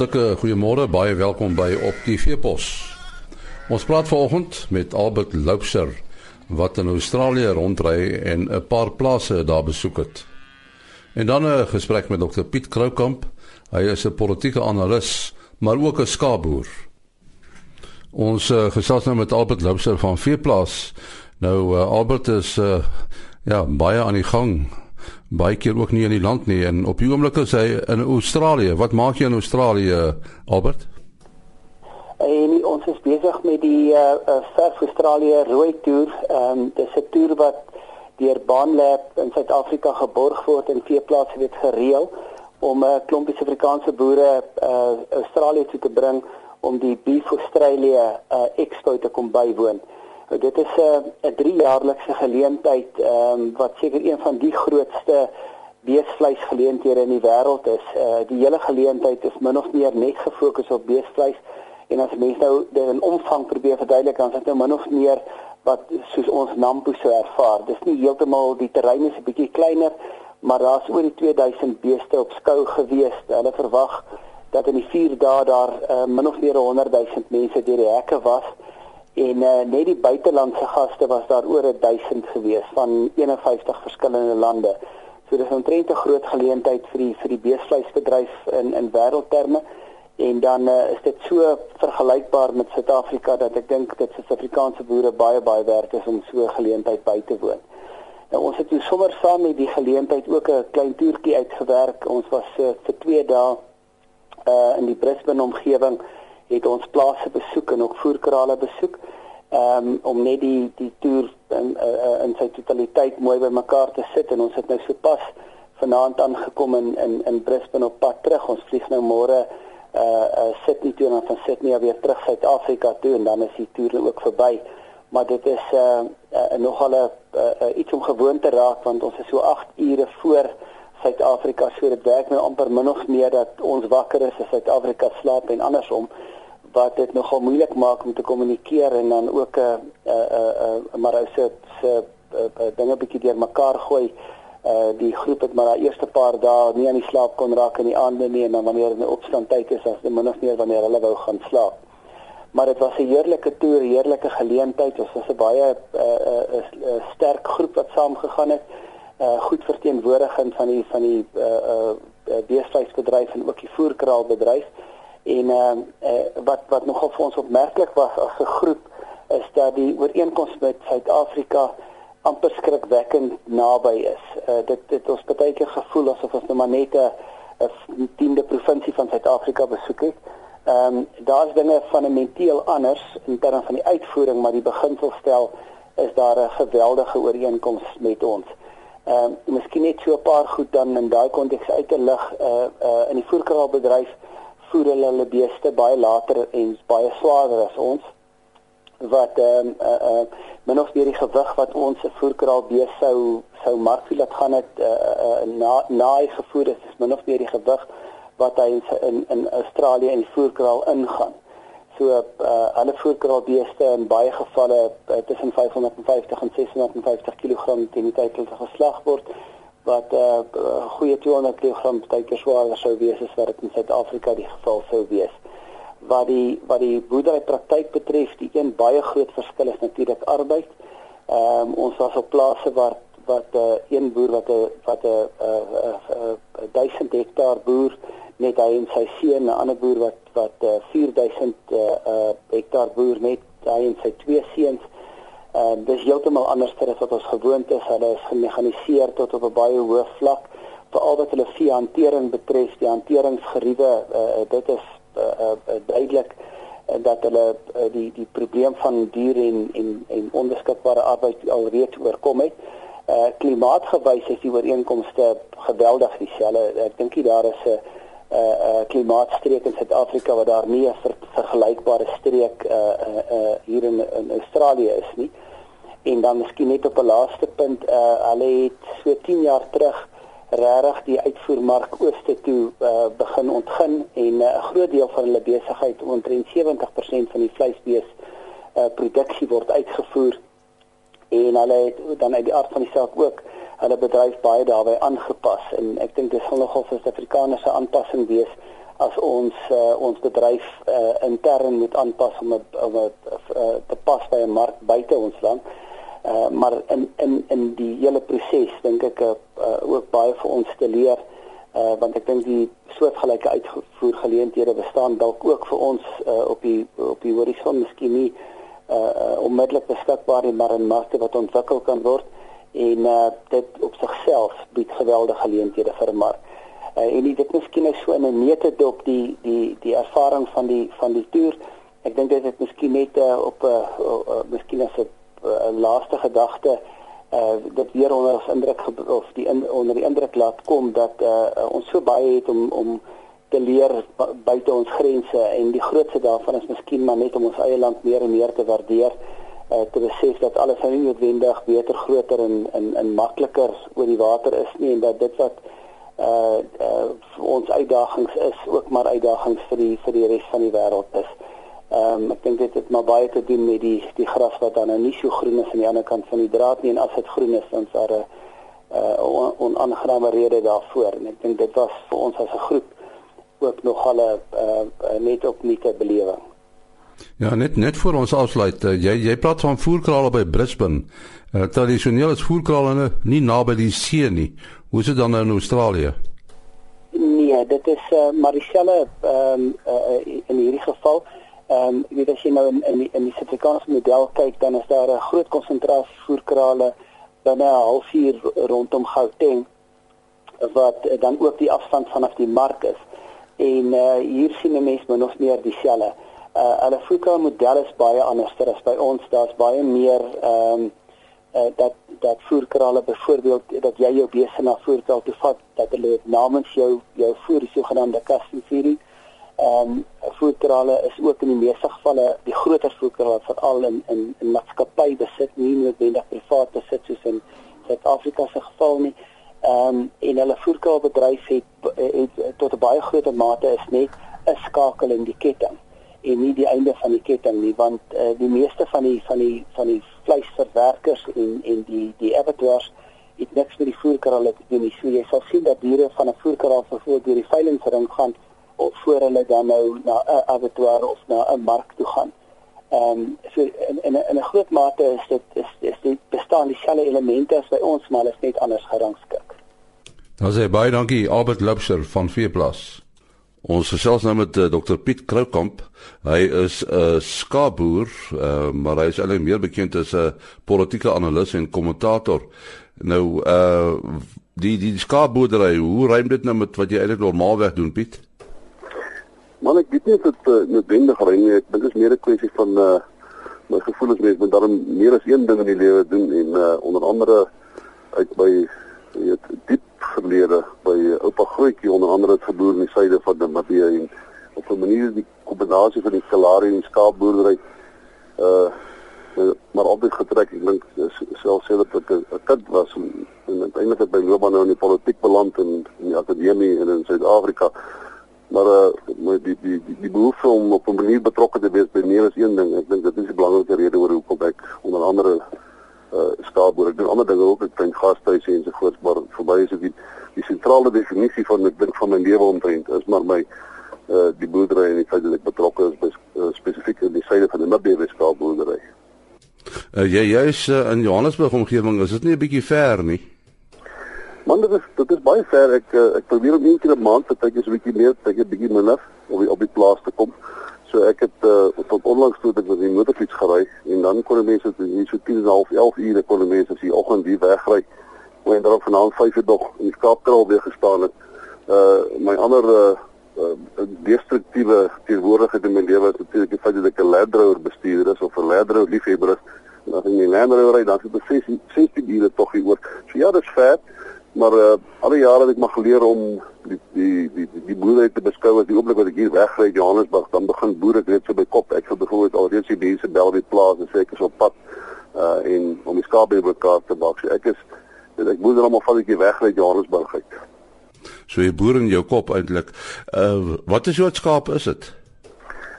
Hartlike goeiemôre, baie welkom by Op TV Pos. Ons praat vanoggend met Albert Loubser wat in Australië rondry en 'n paar plase daar besoek het. En dan 'n gesprek met Dr Piet Kroukamp. Hy is 'n politieke analis, maar ook 'n skaapboer. Ons uh, gesels nou met Albert Loubser van Veeplaas. Nou uh, Albert is uh, ja, baie aan die gang baie keer ook nie in die land nie en op die oomblik is hy in Australië. Wat maak jy in Australië, Albert? En ons is besig met die uh, uh Surf Australië rooi toer. Ehm um, dis 'n toer wat deur Baanlab in Suid-Afrika geborg word en veeplase word gereël om 'n uh, klompie Suid-Afrikaanse boere uh Australië toe te bring om die Beef Australia uh Expo te kom bywoon. Nou, dit is 'n uh, 'n 3-jaarlikse geleentheid ehm um, wat seker een van die grootste beesvleisgeleenthede in die wêreld is. Uh die hele geleentheid is min of meer net gefokus op beesvleis en as mense nou dit in omvang probeer verduidelik dan is dit nou min of meer wat soos ons Nampo sou ervaar. Dis nie heeltemal die terrein is 'n bietjie kleiner, maar daar's oor die 2000 beeste op skou gewees. Hulle verwag dat in die 4 dae daar uh, min of meer 100 000 mense deur die hekke was en uh, net die buitelandse gaste was daar oor 1000 gewees van 51 verskillende lande. So dis 'n omtrent 'n groot geleentheid vir die vir die beesvleisbedryf in in wêreldterme en dan uh, is dit so vergelykbaar met Suid-Afrika dat ek dink dit vir Suid-Afrikaanse boere baie baie werk is om so 'n geleentheid by te woon. Nou ons het hier sommer saam met die geleentheid ook 'n klein toertjie uitgewerk. Ons was uh, vir 2 dae uh in die Brisbane omgewing het ons plase besoek en ook voerkrale besoek um, om net die die toer in uh, in sy totaliteit mooi bymekaar te sit en ons het nou sopas vanaand aangekom in in in Brisbane op pad terug. Ons vlieg nou môre uh, uh Sydney toe en van Sydney weer terug Suid-Afrika toe en dan is die toer nou ook verby. Maar dit is uh, uh nogal 'n uh, uh, iets om gewoon te raak want ons is so 8 ure voor Suid-Afrika so dit werk nou amper min of meer dat ons wakker is as Suid-Afrika slaap en andersom wat dit nogal moeilik maak om te kommunikeer en dan ook 'n uh, uh, uh, uh, maar ou se se uh, uh, dinge bietjie deurmekaar gooi. Uh die groep het maar daai eerste paar dae nie aan die slaap kon raak in die aande nie en dan wanneer hulle opstaan tyd is as min of meer wanneer hulle wou gaan slaap. Maar dit was 'n heerlike toer, heerlike geleentheid. Ons was 'n baie uh, uh, uh, sterk groep wat saam gegaan het. Uh goed verteenwoordigend van die van die uh uh beestrydsbedryf en ook die voerkraalbedryf. En uh, uh, wat wat nogal vir ons opmerklik was as 'n groep is dat die ooreenkoms met Suid-Afrika amper skrikwekkend naby is. Uh, dit dit ons baie keer gevoel asof ons nou maar net 'n tiende provinsie van Suid-Afrika besoek het. Ehm um, daar's dinge fundamenteel anders in terme van die uitvoering, maar die beginselstel is daar 'n geweldige ooreenkoms met ons. Ehm um, miskien net so 'n paar goed dan in daai konteks uit te lig uh uh in die voerkraalbedryf voer hulle hulle beeste baie later en baie swaarder as ons wat ehm um, uh, uh, min of meer die gewig wat ons se voerkraal bees sou sou mark laat gaan het uh, uh, na naai gevoer is is min of meer die gewig wat hy in in Australië in die voerkraal ingaan. So uh, alle voerkraalbeeste in baie gevalle uh, tussen 550 en 650 kg teen die tyd hulle geslag word wat 'n uh, eh, goeie 200 kg baie keer swaarder sou wees as wat dit in Suid-Afrika die geval sou wees. Wat die wat die boerdery praktyk betref, die een baie groot verskil is natuurlik arbeid. Ehm um, ons was op plase waar wat 'n uh, een boer wat 'n wat 'n uh, uh, uh, 1000 hektaar boer net hy en sy seun, 'n ander boer wat wat uh, 4000 uh, uh, hektaar boer net hy en sy twee seuns uh, dis heeltemal anders as wat ons gewoond is. Hulle is gemekaniseer tot op 'n baie hoë vlak. Veral wat hulle vee hantering betref, die hanteringsgeriewe, uh, dit is uh, uh, duidelik dat hulle uh, die die probleem van diere en en en onbeskikbare arbeid alreeds oorkom het. Uh klimaatgewys is die ooreenkomste geweldig dieselfde. Ek dink daar is 'n uh uh klimaatstreek in Suid-Afrika wat daar nie 'n ver, vergelykbare streek uh uh, uh hier in in Australië is nie. En dan miskien net op 'n laaste punt uh hulle het so 10 jaar terug regtig die uitvoermark ooste toe uh begin ontgin en 'n uh, groot deel van hulle besigheid omtrent 70% van die vleisbees uh produksie word uitgevoer en hulle het dan uit die aard van die saak ook hulle bedryf baie daarbey aangepas en ek dink dit sal nogal vir Suid-Afrikaners se aanpassing wees as ons uh, ons bedryf uh, intern moet aanpas om het, om het, uh, te pas by 'n mark buite ons land. Uh, maar in in in die hele proses dink ek uh, ook baie vir ons te leer uh, want ek dink die soortgelyke uitvoergeleenthede bestaan dalk ook vir ons uh, op die op die horison miskien nie uh, onmiddellik beskikbaar nie maar in markte wat ontwikkel kan word en uh, dit op sigself bied geweldige geleenthede vir mark. Uh, en dit miskien is so in 'n nette dop die die die ervaring van die van die toer. Ek dink dit het miskien net uh, op 'n uh, uh, uh, miskien as 'n uh, laaste gedagte uh dit weer onder ons indruk of die in, onder die indruk laat kom dat uh, ons so baie het om om te leer buite ons grense en die grootste daarvan is miskien maar net om ons eie land meer en meer te waardeer uh, te besef dat alles nou nie noodwendig beter groter en en en makliker oor die water is nie en dat dit wat uh, uh ons uitdagings is ook maar uitdagings vir die vir die res van die wêreld is. Ehm um, ek dink dit het maar baie te doen met die die gras wat dan nou nie so groen is aan die ander kant van die draad nie en as dit groen is dan is daar 'n uh, onaangename rede daarvoor en ek dink dit was vir ons as 'n groep ook nog al 'n uh, net op nuute belewing. Ja, net net vir ons afsluit. Uh, jy jy praat van voerkrale by Brisbane. Uh, tradisioneel is voerkrale nie naby die see nie. Hoe is dit dan in Australië? Nee, dit is uh, maar dieselfde ehm um, uh, in hierdie geval. Ehm um, jy weet as jy nou in in die, in die Suid-Afrikaanse model kyk, dan is daar 'n groot konsentrasie voerkrale binne 'n halfuur rondom Gauteng wat dan ook die afstand vanaf die mark is en uh, hier sien 'n mens min of meer dieselfde. Uh hulle voerkraal model is baie anders as by ons. Daar's baie meer ehm um, uh, dat dat voerkrale byvoorbeeld dat jy jou bese na voerkraal toe vat dat hulle namens jou jou voer die sogenaamde custom feeding. Ehm um, voerkrale is ook in die meeste gevalle die groter voerkrale veral in in, in maatskappy besit nie noodwendig privaat besit soos in Suid-Afrika se geval nie. Ehm um, en hulle voerkraalbedryf het, het tot 'n baie groot mate is net 'n skakel in die ketting en nie die einde van die ketting nie want uh, die meeste van die van die van die vleisverwerkers en en die die abattoirs het niks met die voerkrale te doen nie. So jy sal sien dat diere van 'n voerkraal vervoer deur die veilingsring gaan of voor hulle dan nou na 'n abattoir of na 'n mark toe gaan. Ehm um, so in in 'n groot mate is dit is is dit bestaan dieselfde elemente as by ons maar is net anders gerangskik. Dan sê baie dankie Albert Lubser van Veeplas. Ons gesels nou met uh, eh, Dr Piet Kroukamp. Hy is 'n uh, skaapboer, uh, maar hy is eintlik meer bekend as 'n uh, politieke analis en kommentator. Nou uh die die skaapboerdery, hoe rym dit nou met wat jy eintlik normaalweg doen, Piet? Man, ek weet nie of dit uh, noodwendig rym nie. Dit is meer 'n kwessie van uh my gevoelens mens moet daarom meer as een ding in die lewe doen en uh onder andere uit by weet diep verlede by oupa Grootjie onder andere het geboer in die suide van Namibië en op 'n manier die kombinasie van die kalari en skaapboerdery uh maar altyd getrek. Ek dink selfs sê dat ek 'n kind was en, en het my loopbaan nou in die politiek beland en in die akademie en in Suid-Afrika. Maar uh met die die die, die behoefte om op 'n manier betrokke te wees by meer as een ding. Ek dink dit is die belangrikste rede oor hoekom ek onder andere uh skaapboer. Ek doen ander dinge ook, ek dink gastehuise en so voort, maar vir my is dit die, die sentrale definisie van ek dink van my lewe omtrent is maar my uh die boerdery en die feit dat ek betrokke is by uh, spesifiek in die suide van die Nabewe skaapboerdery. Uh jy jy is uh, in Johannesburg omgewing, is dit nie 'n bietjie ver nie? Man, dit is dit is baie ver. Ek uh, ek probeer om een keer 'n maand te kyk as 'n bietjie meer, kyk 'n bietjie minder die, op die plaas te kom. So ek het uh, tot onlangs toe ek met die motorfiets gery en dan kon mense hier so 10 en 'n half 11 ure kon mense as die oggend hier wegry. En dan vanaand 5 uur dog in die skaapkraal weer gestaan het. Uh my ander uh, uh destruktiewe teenwoordigheid in my lewe is natuurlik die feit dat ek 'n Land Rover bestuurder is of 'n Land Rover liefhebber is. En as ek in die Land Rover ry, dan sit ek 16 16 ure tog hier oor. So ja, dit is vet. Maar uh, alle jare het ek maar geleer om die die die die, die boerdery te beskou as die oomblik wat ek hier wegry Johannesburg, dan begin boere net so by kop. Ek sou byvoorbeeld alreeds die mense bel by plaas en sê ek is op pad uh en om die skaap by mekaar te maak. So ek is ek moet dan maar van ek wegry Johannesburg uit. So jy boer in jou kop eintlik. Uh wat is jou skaap is dit?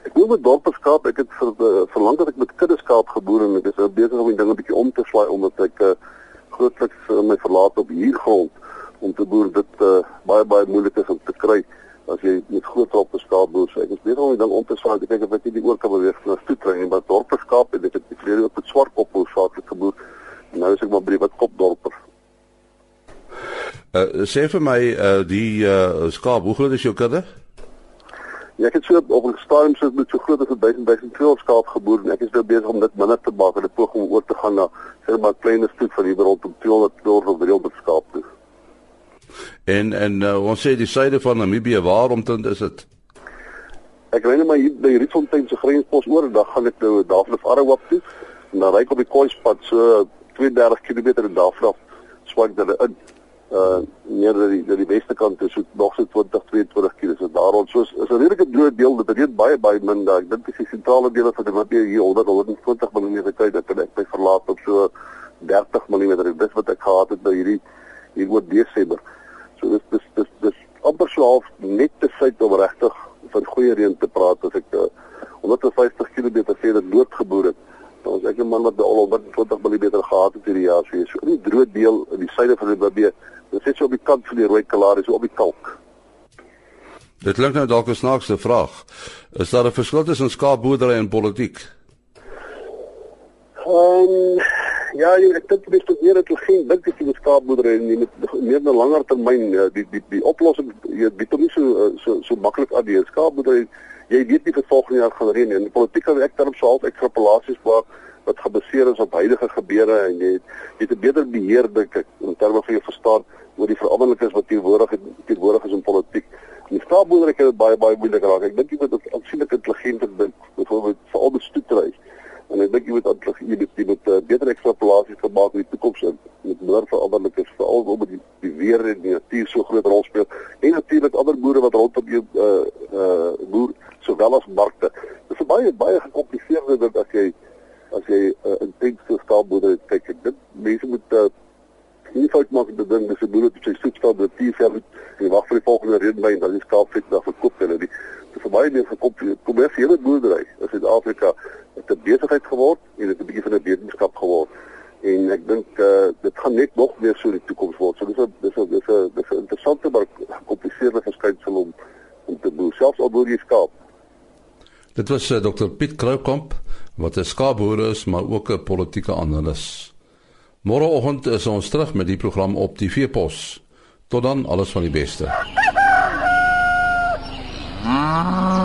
Ek moet met dorp skaap. Ek het vir uh, verlang dat ek met kudde skaap geboer en ek is besig om die ding 'n bietjie om te slaai omdat ek uh grootliks uh, my verlaat op hier grond om te boer dit uh, baie baie moeilik is om te kry as jy met groot op skaap boer, so ek is besig om die ding om te swaai te kyk of dit nie oor kan beweeg na toe kry nie, maar dorpe skaap en dit het ek verlede op met swart kop hoofsaaklik geboer. Nou is ek maar by wat kop dorper. Uh, sê vir my uh, die uh, skaap, hoe groot is jou kudde? Ja, ek het so op 'n stadium so met so groot as 1200 skaap geboer en ek is nou besig om dit minder te maak en 'n poging om oor te gaan na sê maar kleiner stoet van hier rondom 200 tot 300 skaap toe. En en uh, ons sê die suide van Namibië, waarom dan is dit? Ek ry net maar hier by Rietfontein se grenspos oor en dan gaan ek nou daarvan af Arrowap toe. En dan ry ek op die Koispad so 32 km en daarvan swak dit in. Uh meer dat die dat die beste kant is so nog so 20 22 km so daar rond. So is 'n redelike droë deel dit reed baie baie min daar. Ek dink dis die sentrale dele van die wat hier 100 120 mm tyd dat ek by verlaat op so 30 mm dis wat ek gehad het by hierdie hier oor Desember so dis dis dis dis amper so half net te suid om regtig van goeie reën te praat as ek uh, 150 km sê dat doodgeboor het dan is ek 'n man wat al 120 mm gehad het hierdie jaar so hier so in die droë deel in die suide van die Babie Dit sit so op die kant van die rooi kalaris, so op die kalk. Dit klink nou dalk 'n snaakse vraag. Is daar 'n verskil tussen skaapboerdery en politiek? Ehm um, ja, jy dink dit is meer dat jy geen dink dat jy met skaapboerdery nie met meer 'n langer termyn ja, die die die oplossing jy weet hom nie so so so maklik aan die skaapboerdery. Jy weet nie vir volgende jaar gaan reën nie. In die politiek kan ek terwyl half ekstrapolasies maak wat gebaseer is op huidige gebeure en jy het, jy het 'n beter beheer dink ek in terme van jou verstaan oor die veranderlikes wat teenwoordig teenwoordig is in politiek. Die staatsboerdery het baie baie moeilik raak. Ek dink jy moet aansienlik intelligenter dink, byvoorbeeld vir al die stoetreis. En ek dink jy moet jy moet, jy moet uh, beter ekstrapolasies gemaak in die toekoms en met meer veranderlikes veral omdat die, die weer en die natuur so groot rol speel. En natuurlik ander boere wat rondom jou uh uh boer sowel as markte. Dit is baie baie gekompliseerder dan as jy as jy 'n uh, intense skaalboerdery kyk. Ek dink mense moet uh, nie fout maak met ding dis 'n boer wat sy soetskaal by 10 jaar en wag vir die volgende reënbuien dan die skaap fit dan verkoop hulle die dis vir baie meer gekommersiële boerdery in Suid-Afrika het 'n besigheid geword en dit 'n bietjie van 'n wetenskap geword en ek dink uh, dit gaan net nog meer so in die toekoms word. So dis 'n dis 'n dis 'n dis 'n interessante maar gecompliseerde verskynsel om om te boer selfs al boer jy skaap. Dit was uh, Dr Piet Kroukamp wat 'n skaapboer is maar ook 'n politieke analis. Môreoggend is ons terug met die program op die Veepos. Tot dan alles van die beste. Ah.